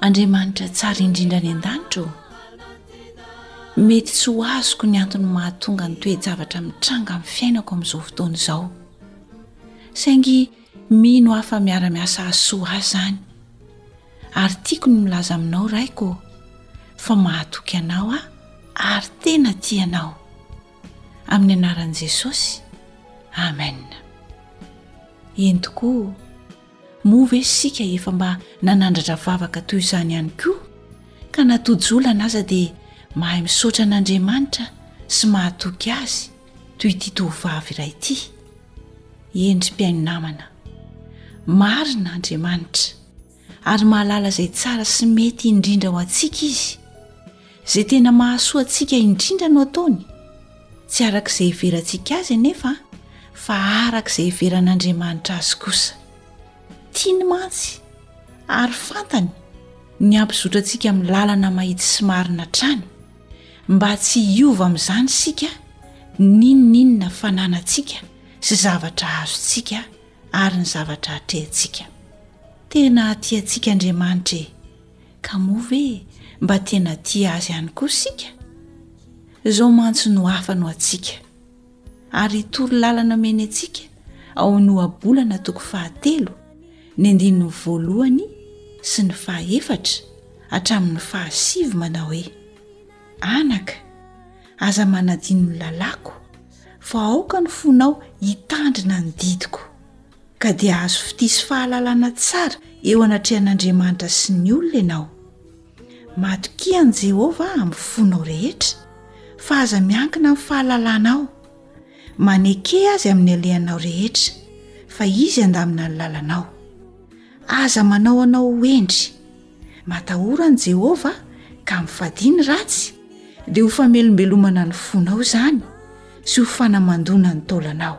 Andriamanitra tsara indrindra any an-danitra ô! Mety tsy ho azoko ny antony mahatonga ny toe-javatra mitranga amin'ny fiainako amin'izao fotoana izao. Saingy mino aho fa miara-miasa hahasoa ahy izany. Ary tiako ny milaza aminao Raiko ô, fa mahatoky anao aho ary tena tia anao. Amin'ny anaran'i Jesosy, Amen. Eny tokoa. Moa ve isika efa mba nanandratra vavaka toy izany ihany koa, ka na toa jiolana aza dia mahay misaotra an'Andriamanitra sy mahatoky Azy toy ity tovovavy iray ity? Eny ry mpihaino namana, marina Andriamanitra, ary mahalala izay tsara sy mety indrindra ho antsika Izy. Izay tena mahasoa antsika indrindra no ataony, tsy araka izay iheverantsika azy anefa, fa araka izay iheveran'Andriamanitra azy kosa. Tiany mantsy ary fantany ny hampizotra antsika amin'ny lalana mahitsy sy marina hatrany, mba tsy hiova amin'izany isika n'inon'inona fananantsika sy zavatra azontsika ary ny zavatra atrehintsika. Tena tia antsika Andriamanitra e! Ka moa ve mba tena tia azy ihany koa isika? Izao mantsy no hafa no antsika. Ary toro lalana omeny antsika ao amin'ny ohabolana toko fahatelo, ny andininy voalohany sy ny fahaefatra hatramin'ny fahasivy manao hoe, Anaka, aza manadino ny lalàko, fa aoka ny fonao hitandrina ny didiko. Ka dia azo fitia sy fahalalana tsara eo anatrehan'Andriamanitra sy ny olona ianao. Matokia an'i Jehovah amin'ny fonao rehetra, fa aza miankina amin'ny fahalalanao. Maneke azy amin'ny alehanao rehetra, fa izy handamina ny lalanao. Aza manao anao ho hendry. Matahora an'i Jehovah, ka mifadia ny ratsy, dia ho famelombelomana ny fonao izany sy ho fanamandoana ny taolanao.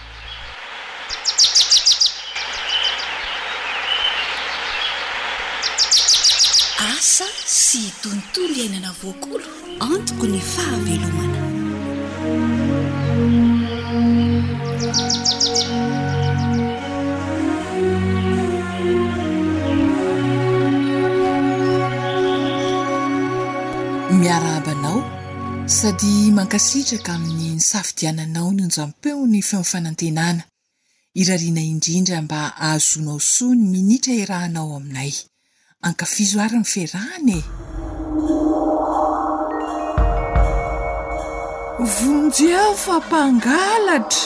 Asa sy tontolo iainana voakolo antoko ny fahavelomana. Miarahaba anao. Sady mankasitraka amin'ny nisafidiananao ny onjam-peo ny feon'ny fanantenana. Irariana indrindra mba hahazoanao soa ny minitra hiarahanao aminay. Ankafizo ary ny fiarahana e! Vonjy eo fa mpangalatra!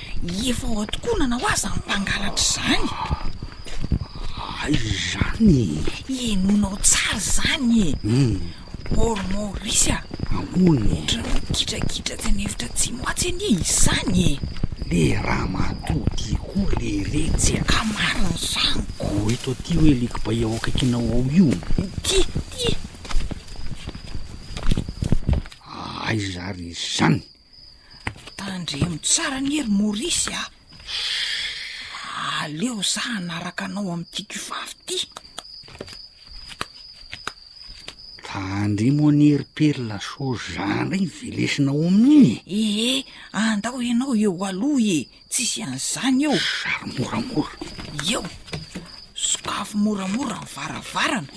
Efa ao tokoa nanao azy ny mpangalatra izany. Aiza izany e? Henonao tsara izany e. Hum. Or Maurice a. Ahoana e? Ohatran'ny mikitrakitraka ny efitra atsimo atsy anie izany e. Le ramatoa ty koa leretsy a. Ka marina izany ko. Ho eto aty hoe le kibay ao akaikinao ao io. Ty, ty. Aiza ary izany? Tandremo tsara anie ry Maurice a! Aleo za hanaraka anao amin'ity kifafa ity. Tandremo anie ry Perla sao za indray velesina ao amin'iny e! Ee, andao ianao eo aloha e! Tsisy an'izany eo. Zary moramora. Eo, sokafy moramora ny varavarana.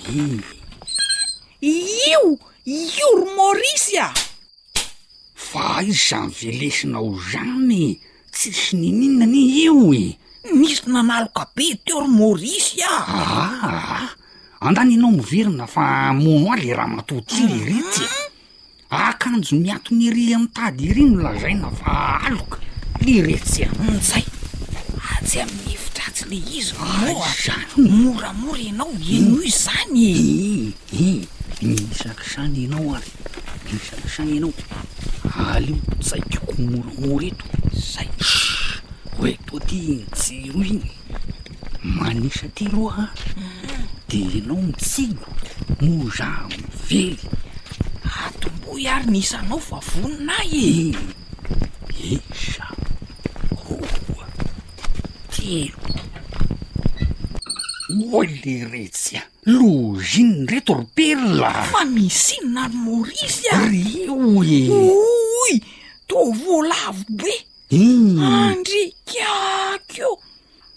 Io! Io ry Maurice a! Fa aiza ny velesinao zany e! Tsisy niniana anie eo e! Nisy nanaloka be teo ry Maurice a! Aa! Andrany ianao miverina fa hamono ahy le ramatoa ty lery etsy e! Akanjo miatona ery an-tady ery no lazaina fa aloka lery etsy a! Monjay! Atsy amin'ny efitra atsy le izy! Aiza? Moramora ianao, inoy zany e! He, miisa kisany ianao ary, miisa kisany ianao. Aleo tsaikiko moramora eto. Zay. Shh! Hoe to aty iny jiro iny. Manisa aty aloha an. Dia ianao mitsindo, moa za mively. Atombohy ary ny isanao fa vonona ahy e! He, isa, roa, telo. Oy le retsy a! Login reto ry perla a! Fa misy inona any Maorisy a? Ry o e! Oy! Toa voalavo be! Ii! Andry kiaky o!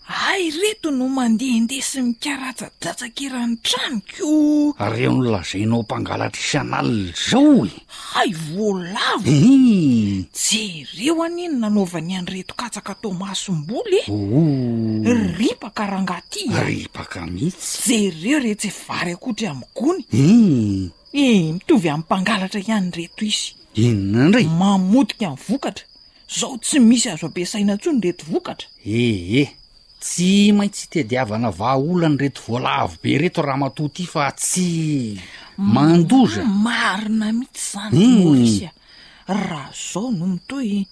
Ay reto no mandehandeha sy mikaratsadratsaka eran'ny tranoko! Reo nolazainao mpangalatra isan'alina zao e! Hay voalavo e! Jereo anie ny nanaovany an'ireto katsaka tao masom-boly e! Ripaka rangaha ty a! Ripaka mihitsy! Jereo re tsy vary akotry amin'ny gony! E! Mitovy amin'ny mpangalatra ihany ireto izy! Inona indray? Mamotika ny vokatra! Izao tsy misy azo ampiasaina intsony ireto vokatra! Ee! Tsy maintsy itediavana vahaolana ireto voalavo be ireto ramatoa ity fa tsy mandoza. Marina mihitsy izany hmm. Maurice a. Raha zao no mitohy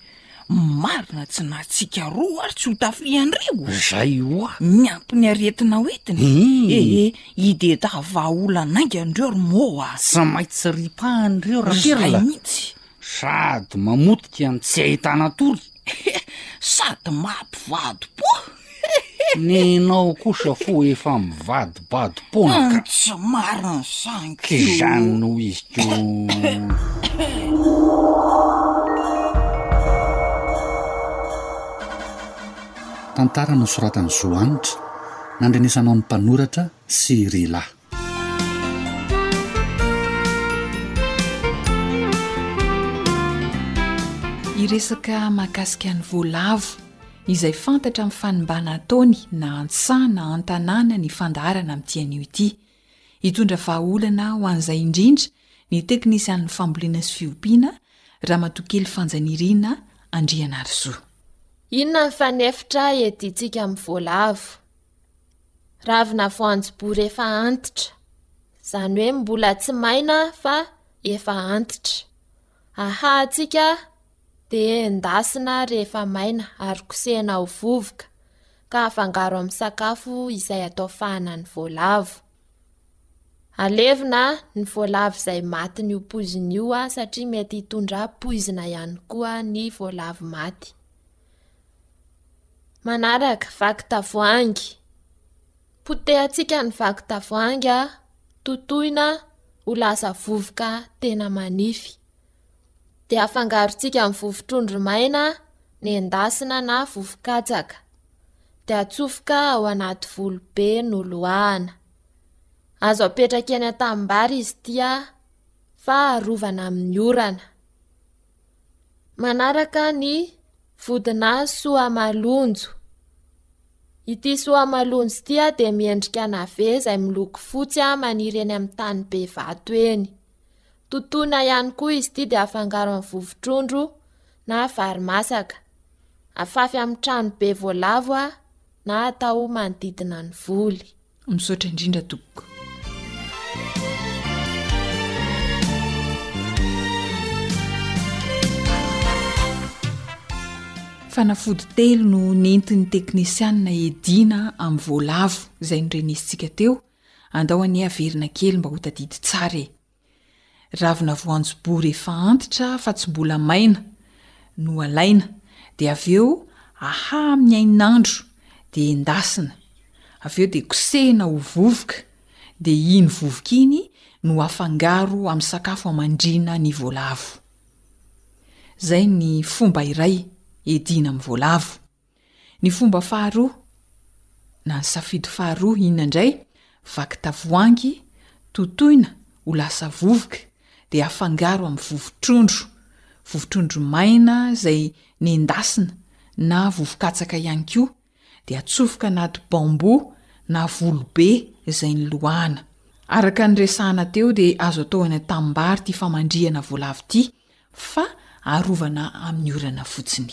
marina tsy nahatsika roa ary tsy ho tafian'rivo zay oa miampy ny aretina ho entina hmm. ehe eh, ideda vahaolana ainga an'ireo ry moa tsy maintsy ripahan'ireo raha zay mihitsy Sady mamotika ny tsy ahitana tory eh! Sady mampivadi-po eh! Nenao kosa fo efa mivadibadi-poana ka. Tsy marina izany ko. K'izany no izy ko. Tantara nosoratan'i Zo Hanitra, nandrenesanao ny mpanoratra sy i Ry Lahy. Hiresaka mahakasika ny voalavo izay fantatra amin'ny fanimbana ataony na an-tsaha na an-tanàna ny fandaharana amin'ity anio ity. Hitondra vahaolana ho an'izay indrindra ny teknisianin'ny fambolena sy fiompiana, Ramatokely Fanjanirina Andrianarisoa. Inona ny fanefitra iadintsika amin'ny voalavo? ravina voanjobory efa antitra, izany hoe mbola tsy maina fa efa antitra. Ahahantsika dia endasina rehefa maina ary kosehina ho vovoka ka afangaro amin'ny sakafo izay atao fahana ny voalavo. Alevina ny voalavo izay matin'io poizina io satria mety hitondra poizina ihany koa ny voalavo maty. Manaraka, vaky tavoahangy. Potehantsika ny vaky tavoahangy, totoina ho lasa vovoka tena manify. Dia afangarontsika amin'ny vovotr'ondry maina nendasina na vovo-katsaka. Dia atsofoka ao anaty volobe noloahana. Azo apetraka eny an-tanimbary izy ity fa arovana amin'ny orana. Manaraka ny vodinà soamalonjo. Ity soamalonjo ity dia miendrika nave izay miloko fotsy maniry eny amin'ny tany be vato eny. Totoina ihany koa izy ity dia afangaro amin'ny vovotrondro na vary masaka. Afafy amin'ny trano be voalavo na atao manodidina ny voly. Misaotra indrindra tompoko. Fanafody telo no nentin'ny teknisianina Edina amin'ny voalavo izay norenesintsika teo, andao anie averina kely mba hotadidy tsara e. Ravina voanjobory efa antitra fa tsy mbola maina no alaina dia avy eo ahaha amin'ny hain'andro dia endasina, avy eo dia kosehina ho vovoka dia iny vovoka iny no afangaro amin'ny sakafo hamandrina ny voalavo. Zay ny fomba iray ediana amin'ny voalavo. Ny fomba faharoa, na ny safidy faharoa inona indray, vaky tavoahangy, totoina ho lasa vovoka dia afangaro amin'ny vovotrondro, vovotrondro maina izay nendasina na vovokatsaka ihany koa, dia atsofoka anaty bambou na volobe izay niloahana. Araka ny resahana teo dia azo atao eny an-tanimbary ity famandrihana voalavo ity fa arovana amin'ny orana fotsiny.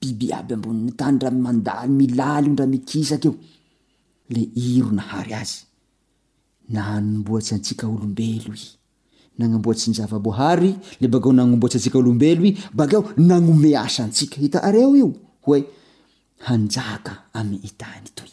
Biby iaby ambonin'ny tany raha mandalo milalin dra mikisaka eo le iro nahary azy na anomboatsa antsika olombelo i nagnamboatsa ny zavabohary le bakeo nagnomboatsa antsika olombelo i bakeo nagnomey asa antsika hita areo io hoe hanjaka amy i tany toy.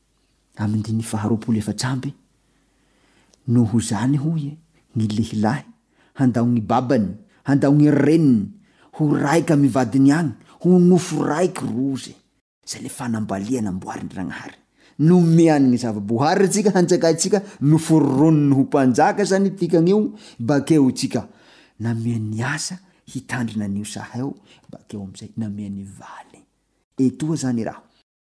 amin'ny dimy faharoapolo efatra amby, Noho izany hoy ny lehilahy, handao ny babany, handao ny reniny, ho raika amin'ny vadiny agny, ho nofo raiky rozy. Izay ilay fanambaliana amboarin-dRagnahary. Nomeany ny zava-boahary antsika hanjakaintsika, noforoniny ho mpanjaka zany tikagn'io, bakeo tsika nameany asa hitandrina an'io saha io, bakeo amin'izay nameany valy. Etoa zany raha.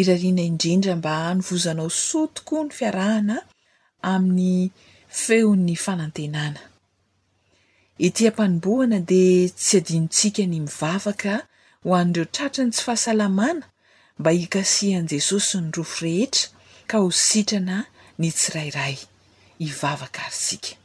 Irariana indrindra mba hanovozanao soa tokoa ny fiarahana amin'ny feon'ny fanantenana. Ety am-panombohana dia tsy adinontsika ny mivavaka ho an'ireo tratran'ny tsy fahasalamana mba hikasihan'i Jesosy sy ny rofy rehetra ka ho sitrana ny tsirairay. Hivavaka àry isika.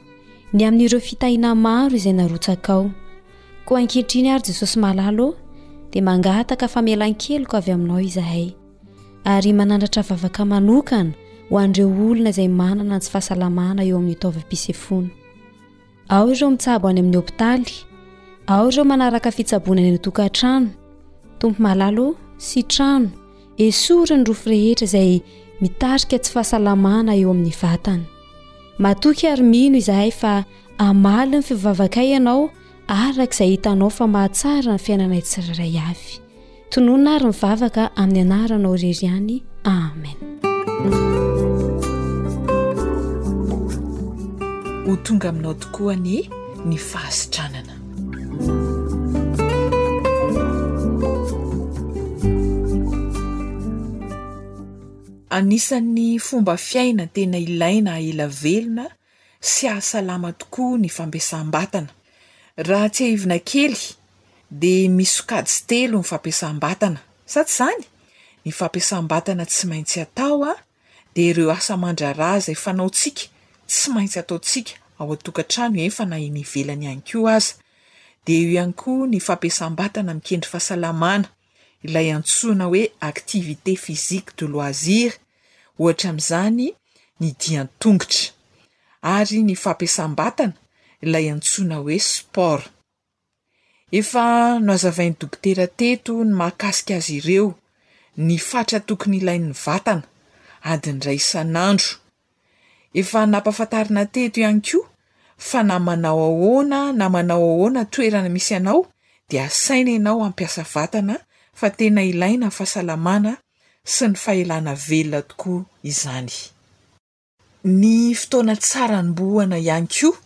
ny amin'ireo fitahiana maro izay narotsakao. Koa ankehitriny ary Jesosy malala ô, dia mangataka famelan-keloka avy aminao izahay ary manandratra vavaka manokana ho an'ireo olona izay manana ny tsy fahasalamana eo amin'ny taovam-pisefoana. Ao ireo mitsabo any amin'ny hopitaly, ao ireo manaraka fitsaboana any an-tokantrano. Tompo malala ô, sitrano Esory ny rofy rehetra izay mitarika tsy fahasalamana eo amin'ny vatana. Matoky ary mino izahay fa hamaly ny fivavakay ianao araka izay hitanao fa mahatsara ny fiainanay tsirairay avy. Tononina ary ny vavaka amin'ny anaranao irery ihany. Amen. Ho tonga aminao tokoa anie ny fahasitranana. Anisan'ny fomba fiaina tena ilaina hahela velona sy hahasalama tokoa ny fampiasam-batana. Raha tsiahivina kely dia misy sokajy telo ny fampiasam-batana, sa tsy izany? Ny fampiasam-batana tsy maintsy atao, dia ireo asa aman-draharaha izay fanaontsika, tsy maintsy ataontsika, ao an-tokantrano efa na eny ivelany ihany koa aza. Dia eo ihany koa ny fampiasam-batana mikendry fahasalamana, ilay antsoina hoe activité physique de loisir, ohatra amin'izany ny dia an-tongotra, ary ny fampiasam-batana, ilay antsoina hoe sport. Efa nohazavain'ny dokotera teto ny mahakasika azy ireo, ny fatra tokony ilain'ny vatana, adiny iray isan'andro. Efa nampahafantarina teto ihany koa fa na manao ahoana na manao ahoana toerana misy anao dia asaina ianao hampiasa vatana fa tena ilaina ny fahasalamana sy ny fahelana velona tokoa izany. Ny fotoana tsara anombohana ihany koa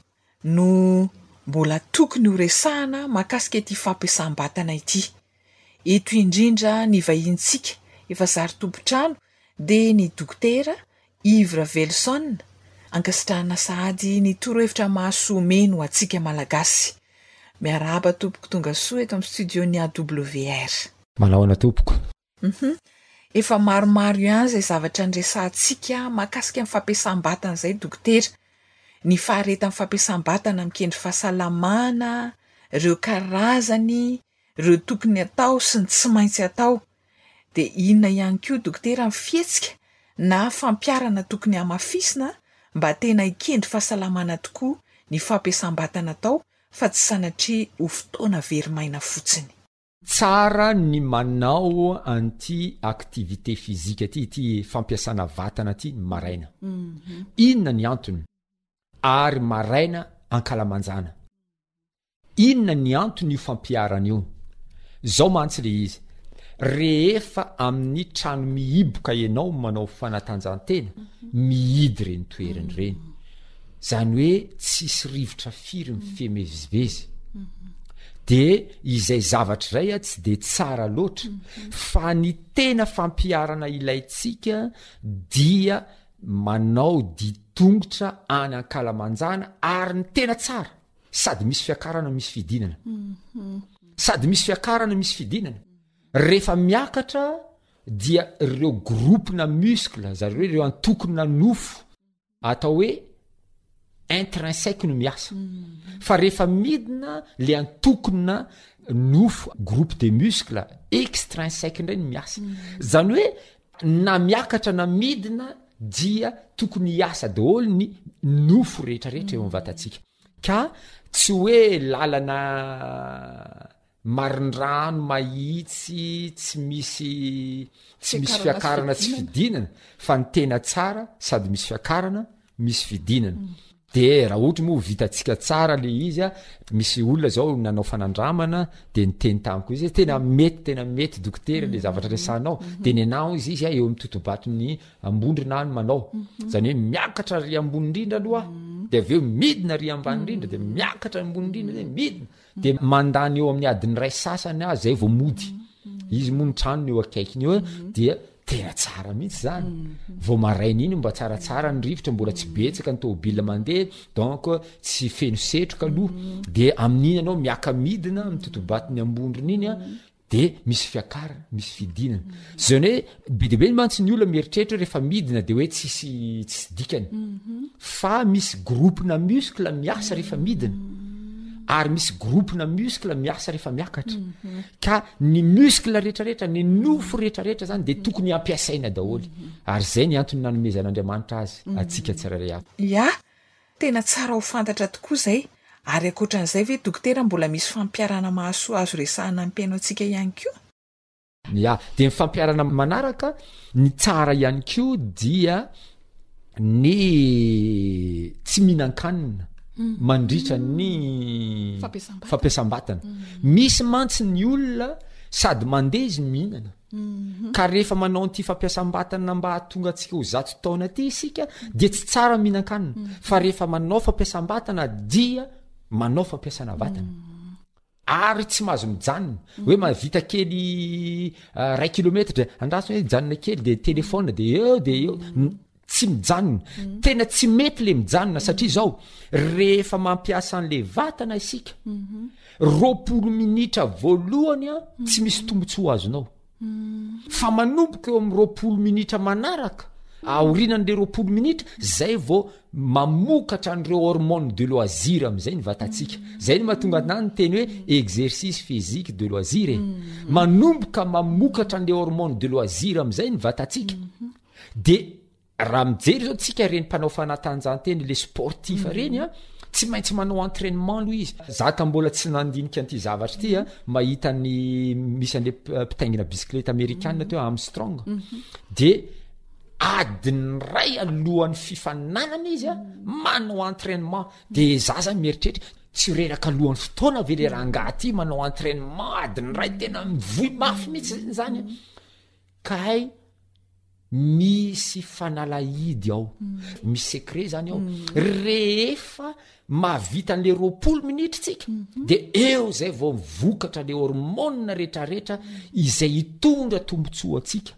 no mbola tokony ho resahana mahakasika ity fampiasam-batana ity. Eto indrindra ny vahinintsika efa zary tompon-trano dia ny Dokotera Yves Raveloson, ankasitrahana sahady ny torohevitra mahasoa omeny ho antsika Malagasy. Miarahaba tompoko tongasoa eto amin'ny studio-n'ny AWR. Manahoana tompoko? Hum efa maromaro ihany izay zavatra niresahantsika mahakasika ny fampiasam-batana izay dokotera, ny faharetan'ny fampiasam-batana mikendry fahasalamana, ireo karazany, ireo tokony atao sy ny tsy maintsy atao. Dia inona ihany koa dokotera ny fihetsika na fampiharana tokony hamafisina mba tena hikendry fahasalamana tokoa ny fampiasam-batana atao fa tsy sanatria ho fotoana very maina fotsiny. Tsara ny manao an'ity activité physique ity, ity fampiasana vatana ity ny maraina. Inona ny antony? Ary maraina ankalamanjana. Inona ny anton'io fampiharana io? Zao mantsy le izy, rehefa amin'ny trano mihiboka ianao manao fanatanjahantena, mihidy ireny toerana ireny. zany hoe tsisy rivotra firy mifemezivezy de izay zavatra izay a tsy de tsara loatra fa ny tena fampiharana ilaytsika dia manao di tongotra any ankalamanjana ary ny tena tsara sady misy fiakarana misy fidinana mhm. sady misy fiakarana misy fidinana rehefa miakatra dia ireo groupe na muscle zareo ireo antokona nofo atao hoe intrinsèque no miasa fa rehefa midina le antokona nofo groupe de muscle extrinsèque indray ny miasa zany hoe na miakatra na midina dia tokony hiasa daholo ny nofo rehetrarehetra eo am'vatantsika ka tsy hoe lalana marindrano mahitsy tsy misy tsy misy fiakarana tsy fidinana fa ny tena tsara sady misy fiakarana misy fidinana mm. de raha ohatra moa vitatsika tsara le izy a misy olona zao nanao fanandramana de ny teny tamiko izy tena mm. mety tena mety dokotera le mm. zavatra resanao mm-hmm. de ny anao izy izy a eo amin'ny totobaton'ny ambondrina any manao mm-hmm. zany hoe miakatra ry ambony indrindra aloha de avy eo midina ry ambany indrindra de miakatra ambony indrindra de midina dia mandany eo amin'ny adiny iray sasany azy zay vao mody izy moa ny tranony eo akaikiny eo mhm. dia tena tsara mihitsy zany mhm. vao maraina iny mba tsaratsara ny rivotra mbola tsy betsaka ny tôbila mandeha donc tsy feno setroka aloha mhm. dia amin'iny ianao miaka midina mitotobatiny ambondrona iny a de misy fiakarana misy fidinana zay ny hoe be de be ny mantsy ny olona mieritreritra rehefa midina de hoe tsisy tsisy dikany mhm. fa misy groupe na muscle miasa rehefa midina mhm. ary misy groupe na muscle miasa rehefa miakatra mhm. ka ny muscle rehetrarehetra ny nofo rehetrarehetra zany de tokony ampiasaina daholo ary zay ny antony nanomezan'andriamanitra azy atsika tsirairay avy ya Tena tsara ho fantatra tokoa izay, ary ankoatran'izay ve dokotera mbola misy fampiharana mahasoa azo resahana ny mpihaino antsika ihany koa? Ya, dia ny fampiharana manaraka, ny tsara ihany koa dia ny tsy mihinan-kanina mandritra ny fampiasam-batana, misy mantsy ny olona sady mandeha izy no mihinana, Ka rehefa manao an'ity fampiasam-batana mba hahatonga antsika ho zato taona ity isika dia tsy tsara mihinan-kanina fa rehefa manao fampiasam-batana dia manao fampiasana vatana ary tsy mahazo mijanona hoe mahavita kely iray kilometatra andrasona hoe mijanona kely dia telefona dia eo dia eo tsy mijanona mm. tena tsy mety le mijanona satria zao rehefa mampiasa an'le vatana isika mhm. roapolo minitra voalohany a mhm. tsy misy tombotso ho azonao mm. fa manomboka eo am' roapolo minitra manaraka aorinan'le roapolo minitra zay vao mamokatra an'ireo hormone de loisir am'izay ny vatantsika mm. zay no mahatonga anany ny teny hoe exercice physique de loisir e manomboka mamokatra an'le hormone de loisir am'izay ny vatantsika mhm. De raha mijery zao tsika reny mpanao fanatanjahantena le sportif mhm. reny a tsy maintsy manao entraînement aloha izy za ka mbola tsy nandinika an'ity zavatra ity a mhm. mahita ny misy an'le mpitaingina bicyclette amerikana mhm. teo Armstrong de adiny ray alohan'ny fifaninanana izy a manao entraînement de za zany mieritreritra tsy reraka alohan'ny fotoana ve le raha angaha ty manao entraînement adiny ray tena mivoy mafy mihitsy zany a Kay misy fanalahidy ao, misy secret zany ao, rehefa mahavita an'le roapolo minitra tsika de eo zay vao mivokatra le hormone retraretra izay hitondra tombotsoa antsika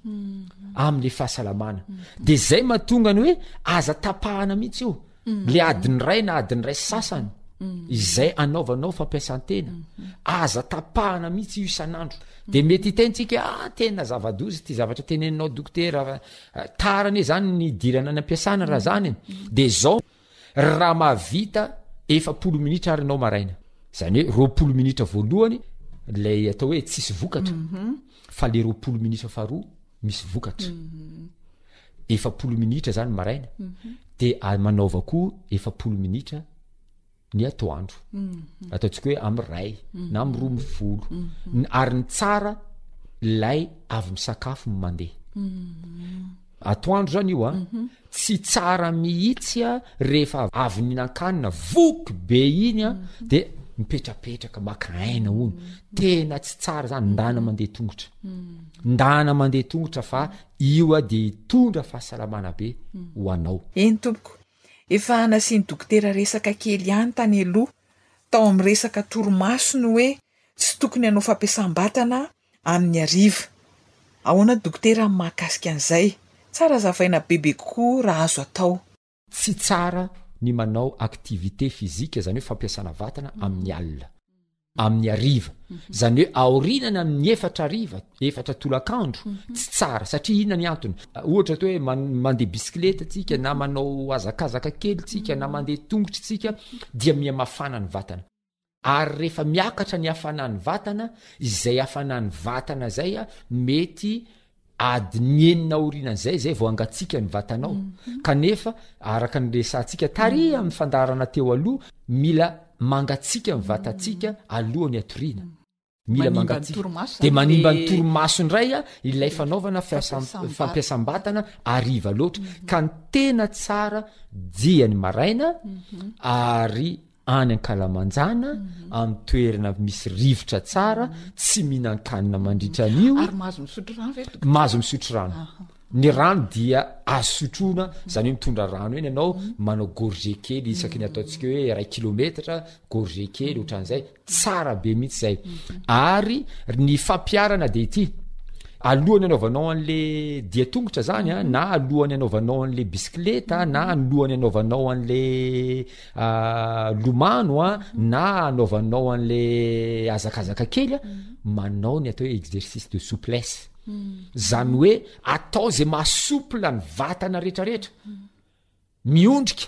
amle fahasalamana de zay mahatonga ny hoe aza tapahana mihitsy io le adiny ray na adiny ray sasany izay anaovanao fampiasantena aza tapahana mihitsy io isan'andro de mety hitentsika a ah, tena zavadozy ty zavatra tenenao dokotera ah, tara anie zany ny dirana ny ampiasana raha zany de zao raha mahavita efapolo minitra ary anao maraina zany hoe roapolo minitra voalohany lay atao hoe tsisy vokatra mhm. fa le roapolo minitra faharoa misy vokatra mhm. efapolo minitra zany maraina mhm. de manaova koa efapolo minitra ny atoandro mhm. ataontsika hoe am ray na am roa mifolo ary ny tsara lay avy misakafo ny mandeha Atoandro zany io a, tsy tsara mihitsy a rehefa avy nihinan-kanina voky be iny a de mipetrapetraka maka aina hono, tena tsy tsara zany, ndana mandeha tongotra, ndana mandeha tongotra fa io a de hitondra fahasalamana be ho anao. Eny tompoko, efa nasian'i dokotera resaka kely ihany tany aloha tao amin'ny resaka torimaso ny hoe tsy tokony hanao fampiasam-batana amin'ny hariva. Ahoana dokotera amin'ny mahakasika an'izay? Tsara azavaina bebe kokoa raha azo atao. Tsy tsara ny manao activité physique, izany hoe fampiasana vatana, amin'ny alina, amin'ny hariva, izany hoe aorianany amin'ny efatra hariva, efatra tolakandro, tsy tsara, satria inona ny antony? Ohatra toa hoe mandeha bisikileta tsika na manao hazakazaka kely tsika na mandeha tongotra tsika dia miha mafana ny vatana. Ary rehefa miakatra ny hafanan'ny vatana, izay hafanan'ny vatana izay mety adiny enina aorianan'izay izay vao hangatsiaka ny vatanao. Mhm. Kanefa, araka ny resahantsika tary mhm. amin'ny fandaharana teo aloha, mila mangatsiaka ny vatantsika mhm. alohan'ny hatoriana. mila mangatsiaka dia manimba ny torimaso indray a ilay fanaovana fiasa fampiasam-batana ariva loatra mhm. ka ny tena tsara dia ny maraina mhm. ary any an-kalamanjana mhm. amin'ny toerana misy rivotra tsara tsy mihinan-kanina mandritra an'io ary mahazo misotro rano ve mahazo misotro rano ny rano dia azosotroana zany hoe mitondra rano eny ianao manao gorge kely isaky ny ataontsika hoe ray kilometatra gorge kely ohatran'izay Tsara be mihitsy zay. Ary ny fampiharana dia ity. Alohan'ny anaovanao an'le dia tongotra zany a, na alohan'ny anaovanao an'le bisikileta, na alohan'ny anaovanao an'le lomano a, na anaovanao an'le hazakazaka kely a, manao ny atao hoe exercice de souplesse. Zany hoe atao zay maha souple ny vatana retraretra. Miondrika.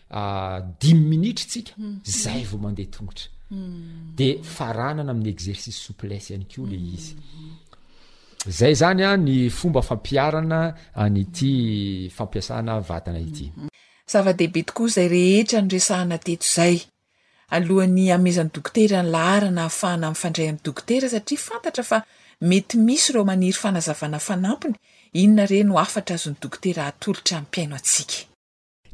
ah, dimy minitra tsika hmm. zay vao mandeha tongotra hmm. de faranana amin'ny exercice souplesse ihany ko le hmm. izy zay zany a ny fomba fampiarana anyity fampiasana vatana ity zava-dehibe tokoa izay rehetra ny resahana teto izay alohan'ny amezan'ny dokotera ny laharana hahafahana mifandray amin'ny dokotera satria fantatra fa mety misy ireo maniry fanazavana fanampiny inona re no afatra azon'ny dokotera hatolotra ampiaino antsika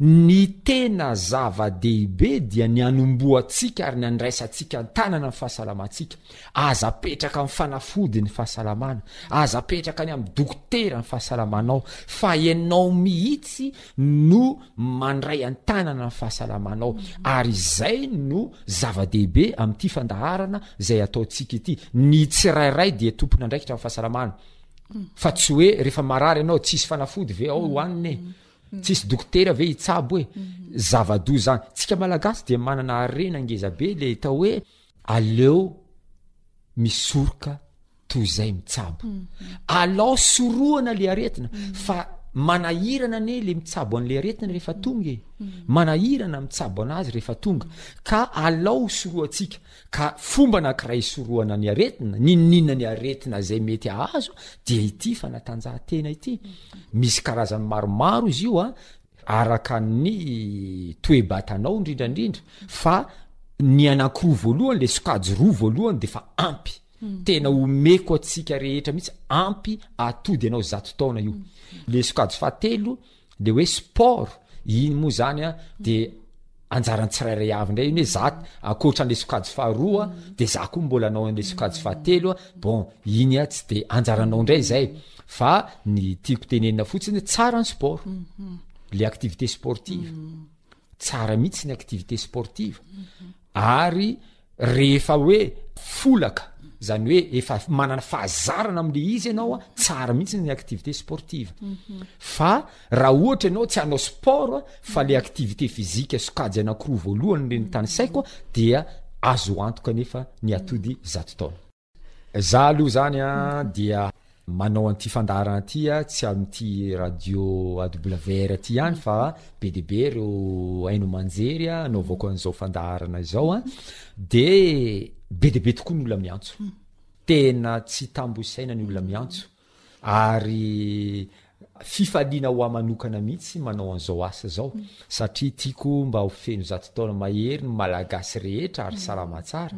Ny tena zava-dehibe dia ny hanombohantsika ary ny handraisantsika an-tanana ny fahasalamantsika. Aza apetraka amin'ny fanafody ny fahasalamana. Aza apetraka any amin'ny dokotera ny fahasalamanao, fa ianao mihitsy no mandray an-tanana ny fahasalamanao. Ary izay no zava-dehibe amin'ity fandaharana izay ataontsika ity. Ny tsirairay dia tompon'andraikitra amin'ny fahasalamana. Fa tsy hoe rehefa marary ianao, tsy hisy fanafody ve ao hohanina e? tsisy dokotera ve hitsabo e zava-doha zany tsika malagasy dia manana arena ngeza be le tao hoe aleo misoroka toy izay mitsabo alao sorohana le aretina fa manahirana anie le mitsabo an'le aretina rehefa tonga e manahirana mitsabo anazy rehefa tonga ka alao sorohantsika Ka fomba anankiray hisorohana ny aretina, n'inon'inona ny aretina izay mety hahazo, dia ity fanatanjahantena ity. Misy karazany maromaro izy io an, araka ny toe-batanao indrindra indrindra, fa ny anankiroa voalohany, ilay sokajy roa voalohany dia efa ampy. Tena omeko antsika rehetra mihitsy, ampy atody ianao zato taona io. Ilay sokajy fahatelo, le hoe sport iny moa zany a de anjaran'ny tsirairay avy ndray iny hoe za ankoatra an'le sokajy faharoa de za koa mbola anao an'le sokajy fahatelo a bon iny a tsy de anjaranao ndray zay fa ny tiako tenenina fotsiny hoe tsara ny sport mhm. le activité sportive mhm. tsara mihitsy ny activité sportive mhm. ary rehefa hoe folaka zany hoe efa manana fahazarana amle izy ianao a tsara mihitsy ny activité sportive mhm. fa raha ohatra ianao tsy anao sport fa le activité fizika sokajy anakoroa voalohany reny tany saiko dia azo antoka nefa ny atody zato taona Za aloha zany a dia manao an'ity fandaharana ity a tsy amin'ity radio AWR ity ihany fa be dia be ireo haino aman-jery a anaovako an'izao fandaharana izao a de be dia be tokoa ny olona miantso tena tsy tambo isaina ny olona miantso ary fifaliana ho ahy manokana mihitsy manao an'izao asa izao satria tiako mba ho feno zato taona mahery ny malagasy rehetra ary salama tsara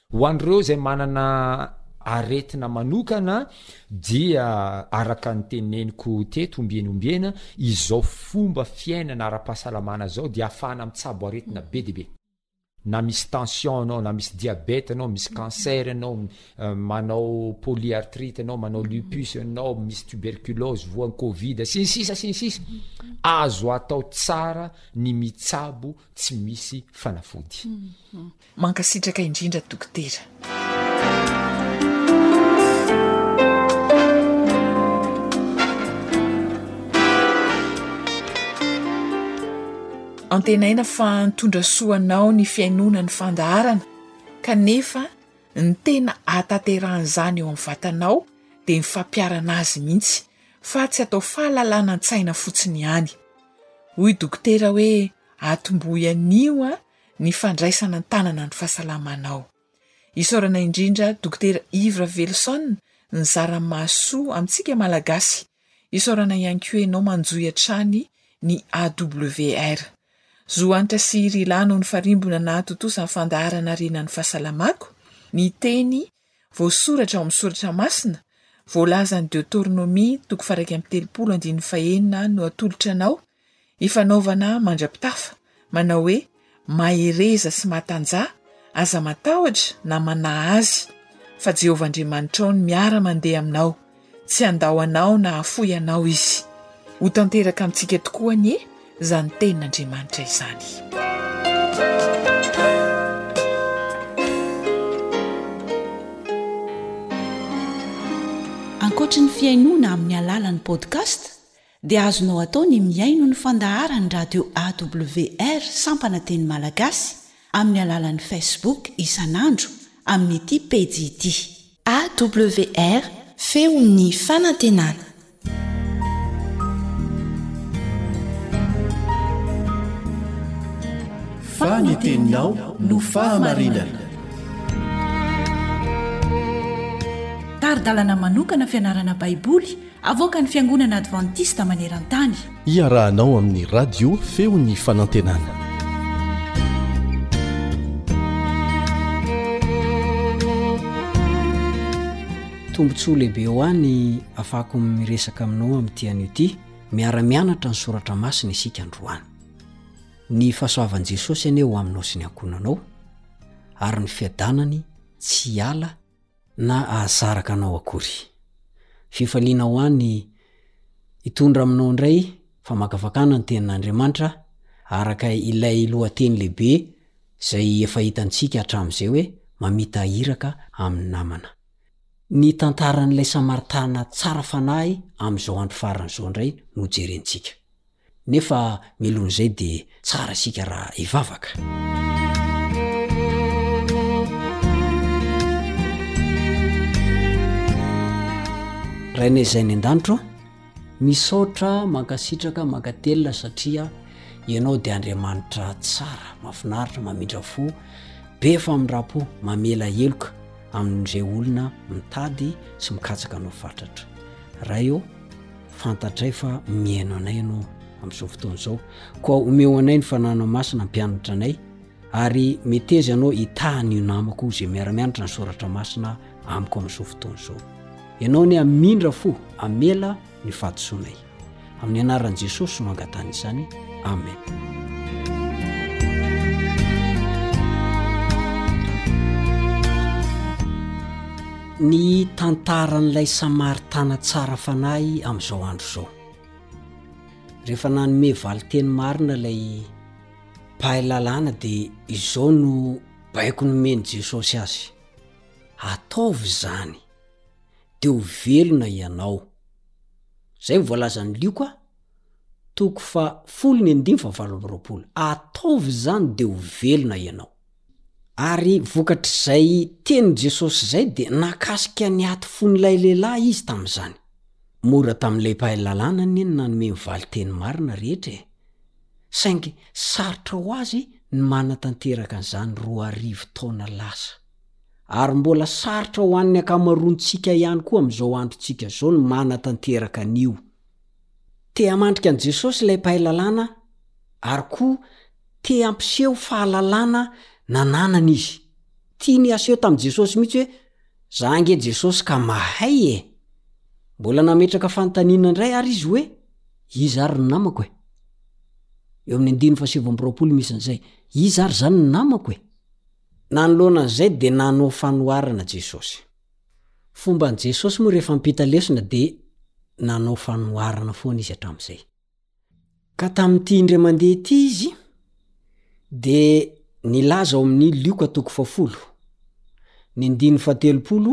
Ho an'ireo izay manana aretina manokana dia araka ny teneniko teto ombieny ombiena, izao fomba fiainana ara-pahasalamana izao dia ahafahana mitsabo aretina be dia be. Na misy tension ianao, na misy diabeta ianao, misy cancer ianao, manao polyarthrite ianao, manao lupus ianao, misy tuberculose, voan'ny covid, sy ny sisa sy ny sisa, azo atao tsara ny mitsabo tsy misy fanafody. Mankasitraka indrindra Dokotera. Antenaina fa nitondra soa anao ny fihainoana ny fandaharana kanefa ny tena ahatanterahan'izany eo amin'ny vatanao dia ny fampiharana azy mihitsy fa tsy atao fahalalana an-tsaina fotsiny ihany. Hoy Dokotera hoe atombohy anio an ny fandraisana an-tanana ny fahasalamanao. Isaorana indrindra Dokotera Yves Raveloson nizara mahasoa amintsika Malagasy. Isaorana ihany koa ianao manjohy hatrany ny AWR. Zo Hanitra sy Hir'ilah no nifarimbona nahatontosa ny fandaharana Harena ny Fahasalamako, ny teny Voasoratra ao amin'ny Soratra Masina, voalazan'i Deoteronomia toko faharaika amby telopolo andininy fahenina no atolotra anao hifanaovana mandra-pitafa, manao hoe, Mahereza sy matanjaha, aza matahotra na manahy azy, fa Jehovah Andriamanitrao no miara-mandeha aminao. Tsy handao anao na hafoy anao Izy. Ho tanteraka amintsika tokoa anie izany tenin'Andriamanitra izany. Ankoatry ny fihainoana amin'ny alalan'ny podcast, dia azonao atao ny mihaino ny fandaharan'ny Radio AWR Sampana Teny Malagasy amin'ny alalan'ny Facebook isan'andro amin'ity pejy ity. AWR, Feon'ny Fanantenana. Fa ny teninao no fahamarinana. Tari-dalana manokana fianarana Baiboly Avoakan'ny Fiangonana Advantista maneran-tany. Iarahanao amin'ny Radio Feon'ny Fanantenana. Tombontsoa lehibe ho ahy ny afako miresaka aminao amin'ity anio ity, miara-mianatra ny soratra masina isika androany. Ny fahasoavan'i Jesosy anie ho aminao sy ny ankohonanao, ary ny fiadanany tsy hiala na ahasaraka anao akory. Fifaliana ho ahy ny hitondra aminao indray famakafakana ny tenin'Andriamanitra araka ilay lohateny lehibe izay efa hitantsika hatramin'izay hoe Mamita Iraka amin'ny Namana. Ny tantaran'ilay Samaritana tsara fanahy amin'izao andro farany izao indray no jerentsika. Nefa mialoha izay dia tsara isika raha hivavaka. Rainay izay any an-danitra ô, misaotra mankasitraka mankatelina satria ianao dia Andriamanitra tsara, mahafinaritra, mamindra fo, be famindram-po, mamela heloka amin'izay olona mitady sy mikatsaka anao fatratra. Ray ô, fantatray fa mihaino anay ianao amin'izao fotoana izao koa omeo anay ny fananao masina mpianatra anay ary meteza ianao hitahany io namako izay miara-mianatra ny soratra masina amiko amin'izao fotoana izao ianao ny amindra fo amela ny fahadisoanay amin'ny anaran'i jesosy no angatany izany amen Ny tantaran'ilay Samaritana tsara fanahy amin'izao andro izao. Rehefa nanome valin-teny marina ilay mpahay lalàna dia izao no baiko nomen'i Jesosy azy, Ataovy izany, dia ho velona ianao. Izay no voalazan'i Lioka, toko fahafolo ny andininy fahavalo amby roapolo, Ataovy izany dia ho velona ianao. Ary vokatr'izay tenin'i Jesosy izay dia nakasika ny aty fon'ilay lehilahy izy tamin'izany. Mora tamin'ilay mpahay lalàna anie ny nanome ny valinteny marina rehetra e! Saingy sarotra ho azy ny manatanteraka an'izany roa arivo taona lasa. Ary mbola sarotra ho an'ny ankamaroantsika ihany koa amin'izao androntsika izao ny manatanteraka an'io. Te-hamandrika an'i Jesosy ilay mpahay lalàna ary koa Te hampiseho fahalalana nananany izy. Tiany haseho tamin'i Jesosy mihitsy hoe, 'Za ange Jesosy ka mahay e! Mbola nametraka fanontaniana indray àry izy hoe, 'Iza àry ny namako e? Eo amin'ny andininy fahasivy amby roapolo misy an'izay, Iza àry izany ny namako e? Nanoloana an'izay dia nanao fanoharana Jesosy. Fomban'i Jesosy moa rehefa mampita lesona dia nanao fanoharana foana izy hatramin'izay. Ka tamin'ity indray mandeha ity izy de nilaza ao amin'ny Lioka toko fahafolo, ny andininy fahatelopolo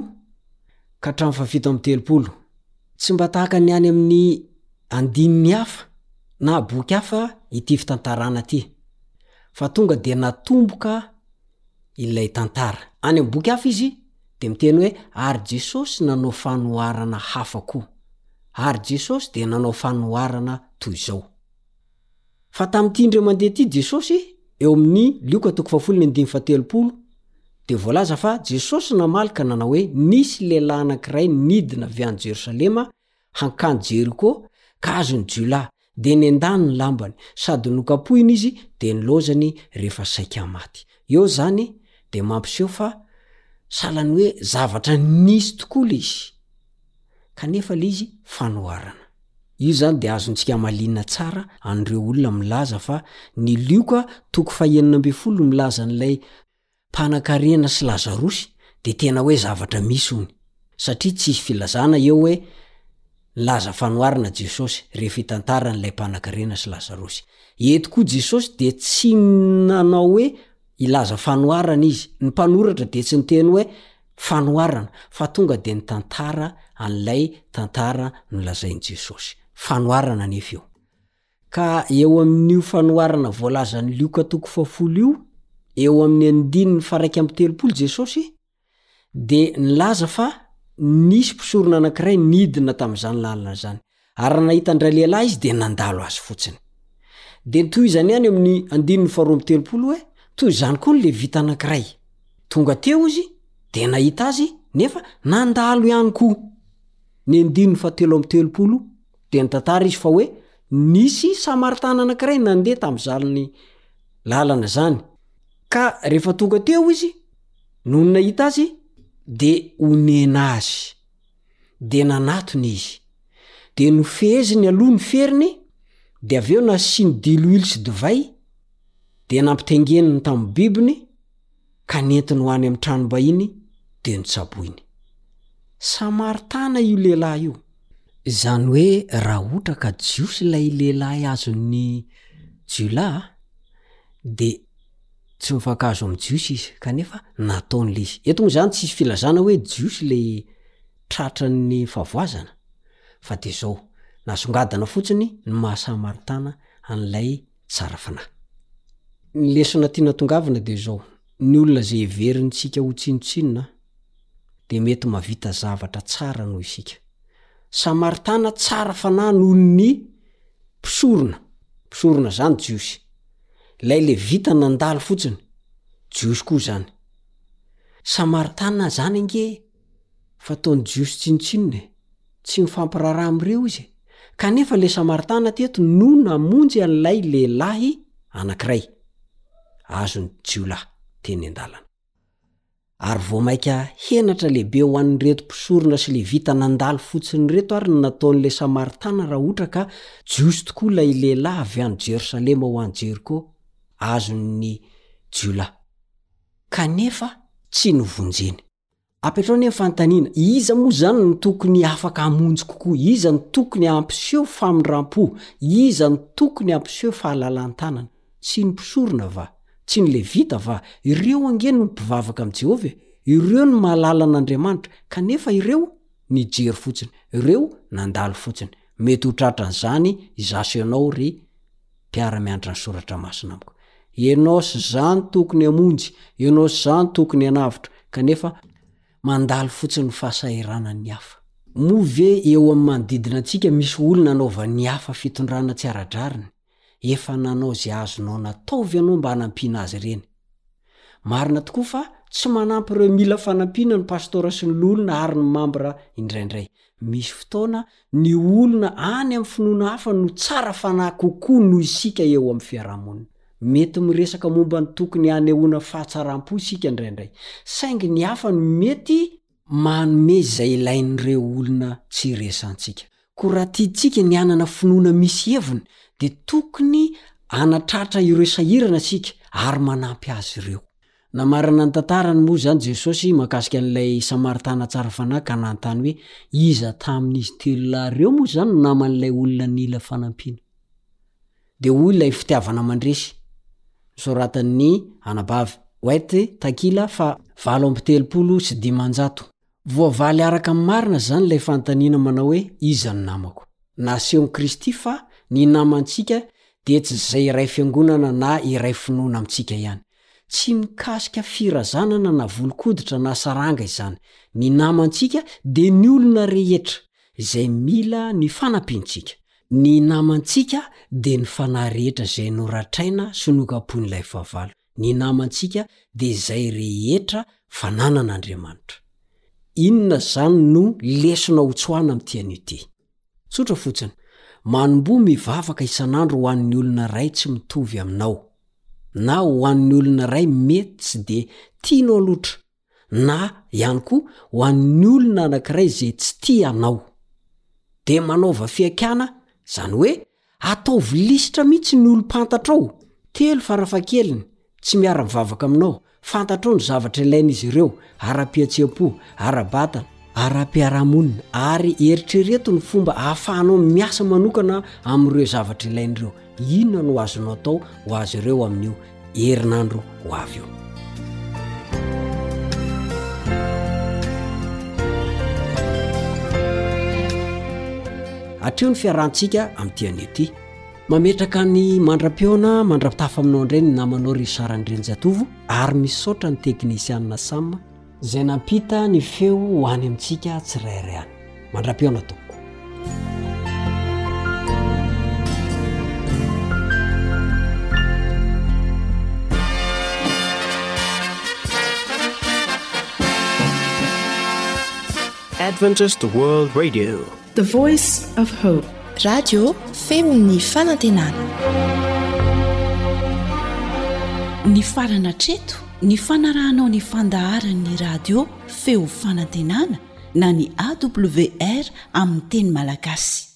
ka hatramin'ny fahafito amby telopolo. Tsy mba tahaka ny any amin'ny andininy hafa na boky hafa ity fitantarana ity, fa tonga de natomboka ilay tantara. Any amin'ny boky hafa izy dia miteny hoe, Ary Jesosy nanao fanoharana hafa koa. Ary Jesosy dia nanao fanoharana toy izao. Fa tamin'ity indray mandeha ity Jesosy, eo amin'ny Lioka toko fahafolo ny andininy fahatelopolo, dia voalaza fa Jesosy namaly ka nanao hoe, Nisy lehilahy anankiray nidina avy any Jerosalema Hankany Jeriko ka azon'ny jiolahy, dia nendany ny lambany, sady nokapohiny izy, dia nilaozany rehefa saika maty. Eo izany dia mampiseho fa sahala ny hoe zavatra nisy tokoa ilay izy, kanefa ilay izy fanoharana. Io izany dia azontsika amaliana tsara an'ireo olona milaza fa ny Lioka toko fahenina ambin'ny folo no milaza an'ilay. Mpanankarena sy lazarosy dia tena hoe zavatra misy hono, satria tsisy filazana eo hoe nilaza fanoharana Jesosy rehefa hitantarany ilay mpanankarena sy lazarosy. Eto koa Jesosy dia tsy nanao hoe hilaza fanoharana izy, ny mpanoratra dia tsy niteny hoe fanoharana fa tonga dia nitantara an'ilay tantara nolazain'i Jesosy. Fanoharana anefa io. Ka eo amin'io fanoharana voalazan'i Lioka toko fahafolo io, eo amin'ny andininy faharaika amby telopolo, Jesosy dia nilaza fa nisy mpisorona anankiray nidina tamin'izany lalana izany, ary raha nahita an-dray lehilahy izy dia nandalo azy fotsiny. Dia notohizany ihany eo amin'ny andininy faharoa amby telopolo hoe, Toy izany koa ny Levita anankiray. Tonga teo izy, dia nahita azy, nefa nandalo ihany koa. Ny andininy fahatelo amby telopolo. dia nitantara izy fa hoe nisy Samaritana anankiray nandeha tamin'izany lalana izany, ka rehefa tonga teo izy, nony nahita azy, dia onena azy, dia nanatona izy, dia nofeheziny aloha ny feriny, dia avy eo nasiany diloilo sy divay, dia nampitaingeniny tamin'ny bibiny, ka nentiny ho any amin'ny tranom-bahiny dia notsaboiny. Samaritana io lehilahy io. Izany hoe raha ohatra ka Jiosy ilay lehilahy azon'ny jiolahy dia tsy mifankahazo amin'ny Jiosy izy kanefa nataony ilay izy. Eto moa izany tsisy filazana hoe Jiosy ilay tratran'ny fahavoazana fa dia izao, nasongadina fotsiny ny maha-Samaritana an'ilay tsara fanahy. Ny lesona tiana tongavina dia izao, ny olona izay heverintsika ho tsinontsinona dia mety mahavita zavatra tsara noho isika. Samaritana tsara fanahy noho ny mpisorona, mpisorona izany Jiosy. Ilay Levita nandalo fotsiny, Jiosy koa izany. Samaritana izany ange e! Fataon'i Jiosy tsinontsinona e! Tsy mifampiraharaha amin'ireo izy e! Kanefa ilay Samaritana teto no namonjy an'ilay lehilahy anankiray azon'ny jiolahy teny an-dalana. Ary vao mainka henatra lehibe ho an'ireto mpisorona sy Levita nandalo fotsiny ireto àry ny nataon'ilay Samaritana raha ohatra ka Jiosy tokoa ilay lehilahy avy any Jerosalema ho any Jeriko azon'ny jiolahy kanefa tsy novonjeny. Apetrao anie ny fanontaniana, iza moa izany no tokony afaka hamonjy kokoa? Iza no tokony hampiseho famindram-po? Iza no tokony hampiseho fahalalan-tanana? Tsy ny mpisorona va? Tsy ny Levita va? Ireo ange no mpivavaka amin'i Jehovah e! Ireo no mahalala an'Andriamanitra, kanefa ireo nijery fotsiny, ireo nandalo fotsiny. Mety ho tratran'izany izaho sy ianao, ry mpiara-mianatra ny soratra masina amiko. Ianao sy izaho no tokony hamonjy, ianao sy izaho no tokony hanavotra, kanefa mandalo fotsiny ny fahasahiranan'ny hafa. Moa ve eo amin'ny manodidina antsika misy olona anaovan'ny hafa fitondrana tsy ara-drariny? Efa nanao izay azonao natao ve ianao mba hanampiana azy ireny? Marina tokoa fa tsy manampy ireo mila fanampiana ny pastora sy ny loholona ary ny mambra indraindray. Misy fotoana, ny olona any amin'ny finoana hafa no tsara fanahy kokoa noho isika eo amin'ny fiarahamonina. Mety miresaka momba ny tokony hanehoana fahatsaram-po isika indraindray, saingy ny hafa no mety manome izay ilain'ireo olona tsy iresahantsika. Koa raha tiantsika ny hanana finoana misy heviny, dia tokony hanatratra ireo sahirana isika ary manampy azy ireo. Namarana ny tantarany moa izany Jesosy mahakasika an'ilay Samaritana tsara fanahy ka nanontany hoe, Iza tamin'izy telo lahy ireo moa izany no naman'ilay olona nila fanampiana? Dia hoy ilay fitiavana mandresy, nosoratan'ny Anabavy White, takila faha valo amby telopolo sy dimanjato, Voavaly araka ny marina izany ilay fanontaniana manao hoe iza no namako. Nasehon'i Kristy fa ny namantsika dia tsy izay iray fiangonana na iray finoana amintsika ihany. Tsy mikasika firazanana na volon-koditra na saranga izany. Ny namantsika dia ny olona rehetra izay mila ny fanampiantsika. Ny namantsika dia ny fanahy rehetra izay noratraina sy nokapohin'ilay fahavalo. ny namantsika dia izay rehetra fananan' Andriamanitra. Inona izany no lesona ho tsoahina amin'ity anio ity? Tsotra fotsiny, manomboha mivavaka isan'andro ho an'ny olona iray tsy mitovy aminao, na ho an'ny olona iray mety tsy dia tianao loatra na ihany koa ho an'ny olona anankiray izay tsy tia anao. Dia manaova fihaikana, izany hoe ataovy lisitra mihitsy ny olom-pantatrao, telo farafahakeliny, tsy miara-mivavaka aminao, fantatrao ny zavatra ilain'izy ireo, ara-pihetseham-po, ara-batana, ara-piarahamonina ary eritrereto ny fomba ahafahanao miasa manokana amin'ireo zavatra ilaina ireo. Inona no azonao atao ho azy ireo amin'io herinandro ho avy io? Atreho ny fiarahantsika amin'ity anio ity. Mametraka ny mandra-pihaona mandra-pitafa aminao indray ny namanao Richard Andrianjatovo ary misaotra ny teknisianina Sam Izay nampita ny feo ho any amintsika tsirairay any. Mandra-pihaona tompoko. Adventist World Radio The Voice of Hope. Radio feo ny fanantenana. Nifarana hatreto ny fanarahanao ny fandaharan'ny radio feo fanantenana na ny AWR amin'ny teny malagasy.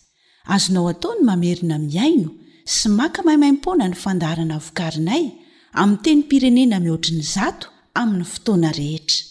Azonao atao ny mamerina mihaino sy maka maimaimpoana ny fandaharana vokarinay amin'ny tenim-pirenena mihoatry ny zato amin'ny fotoana rehetra.